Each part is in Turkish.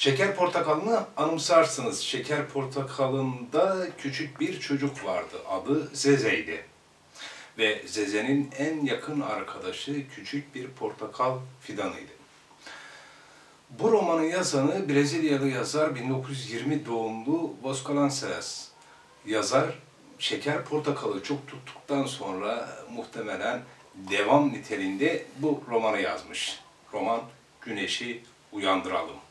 Şeker Portakalı'nı anımsarsınız. Şeker Portakalı'nda küçük bir çocuk vardı. Adı Zeze'ydi. Ve Zeze'nin en yakın arkadaşı küçük bir portakal fidanıydı. Bu romanın yazanı Brezilyalı yazar 1920 doğumlu Vasconcelos. Yazar Şeker Portakalı çok tuttuktan sonra muhtemelen devam niteliğinde bu romanı yazmış. Roman Güneşi Uyandıralım.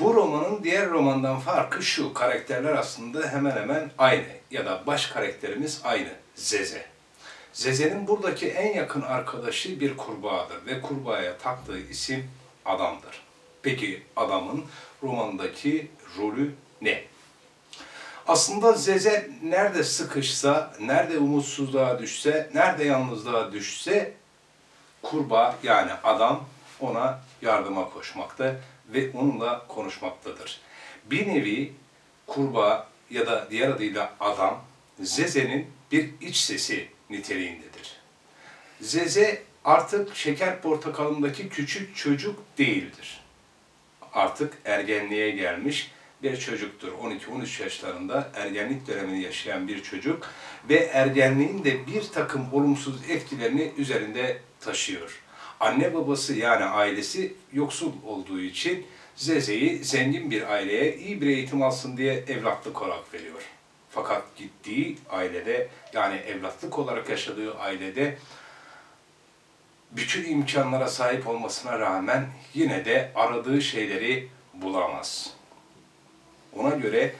Bu romanın diğer romandan farkı şu, karakterler aslında hemen hemen aynı ya da baş karakterimiz aynı, Zeze. Zeze'nin buradaki en yakın arkadaşı bir kurbağadır ve kurbağaya taktığı isim adamdır. Peki adamın romandaki rolü ne? Aslında Zeze nerede sıkışsa, nerede umutsuzluğa düşse, nerede yalnızlığa düşse kurbağa yani adam ona yardıma koşmakta ve onunla konuşmaktadır. Bir nevi kurbağa ya da diğer adıyla adam Zeze'nin bir iç sesi niteliğindedir. Zeze artık şeker portakalındaki küçük çocuk değildir. Artık ergenliğe gelmiş bir çocuktur. 12-13 yaşlarında ergenlik dönemini yaşayan bir çocuk ve ergenliğin de bir takım olumsuz etkilerini üzerinde taşıyor. Anne babası yani ailesi yoksul olduğu için Zeze'yi zengin bir aileye iyi bir eğitim alsın diye evlatlık olarak veriyor. Fakat gittiği ailede yani evlatlık olarak yaşadığı ailede bütün imkanlara sahip olmasına rağmen yine de aradığı şeyleri bulamaz. Ona göre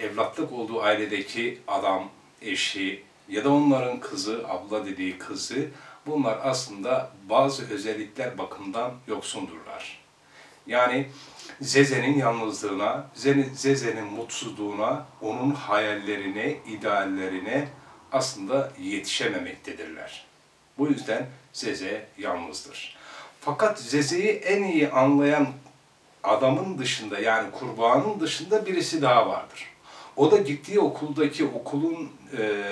evlatlık olduğu ailedeki adam, eşi ya da onların kızı, abla dediği kızı bunlar aslında bazı özellikler bakımından yoksundurlar. Yani Zeze'nin yalnızlığına, Zeze'nin mutsuzluğuna, onun hayallerine, ideallerine aslında yetişememektedirler. Bu yüzden Zeze yalnızdır. Fakat Zeze'yi en iyi anlayan adamın dışında yani kurbağanın dışında birisi daha vardır. O da gittiği okuldaki okulun e,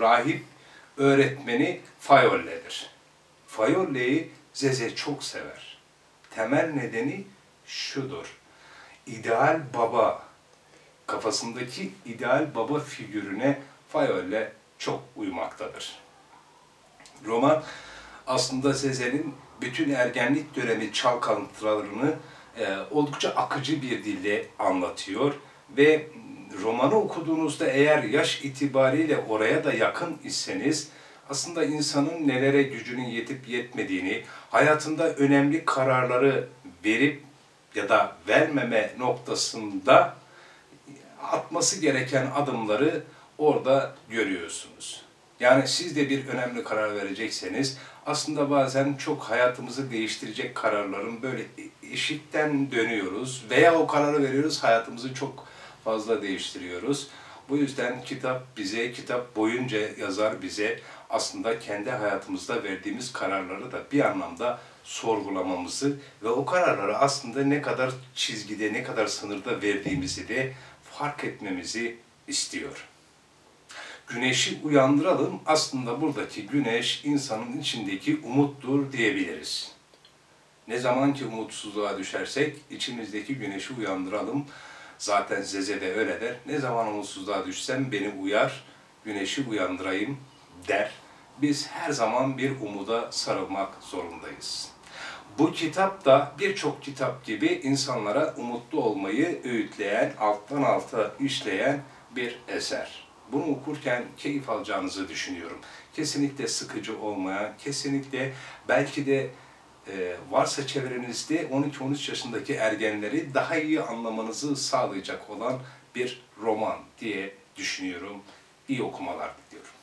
rahip öğretmeni Fayolle'dir. Fayolle'yi Zeze çok sever. Temel nedeni şudur. İdeal baba, kafasındaki ideal baba figürüne Fayolle çok uymaktadır. Roman aslında Zeze'nin bütün ergenlik dönemi çalkantılarını e, oldukça akıcı bir dille anlatıyor ve romanı okuduğunuzda eğer yaş itibariyle oraya da yakın iseniz aslında insanın nelere gücünün yetip yetmediğini, hayatında önemli kararları verip ya da vermeme noktasında atması gereken adımları orada görüyorsunuz. Yani siz de bir önemli karar verecekseniz aslında bazen çok hayatımızı değiştirecek kararların böyle eşitten dönüyoruz veya o kararı veriyoruz hayatımızı çok fazla değiştiriyoruz. Bu yüzden kitap bize, kitap boyunca yazar bize aslında kendi hayatımızda verdiğimiz kararları da bir anlamda sorgulamamızı ve o kararları aslında ne kadar çizgide, ne kadar sınırda verdiğimizi de fark etmemizi istiyor. Güneşi uyandıralım. Aslında buradaki güneş insanın içindeki umuttur diyebiliriz. Ne zaman ki umutsuzluğa düşersek içimizdeki güneşi uyandıralım. Zaten Zeze de öyle der. Ne zaman umutsuzluğa düşsem beni uyar, güneşi uyandırayım der. Biz her zaman bir umuda sarılmak zorundayız. Bu kitap da birçok kitap gibi insanlara umutlu olmayı öğütleyen, alttan alta işleyen bir eser. Bunu okurken keyif alacağınızı düşünüyorum. Kesinlikle sıkıcı olmayan, kesinlikle belki de e, varsa çevrenizde 12-13 yaşındaki ergenleri daha iyi anlamanızı sağlayacak olan bir roman diye düşünüyorum. İyi okumalar diliyorum.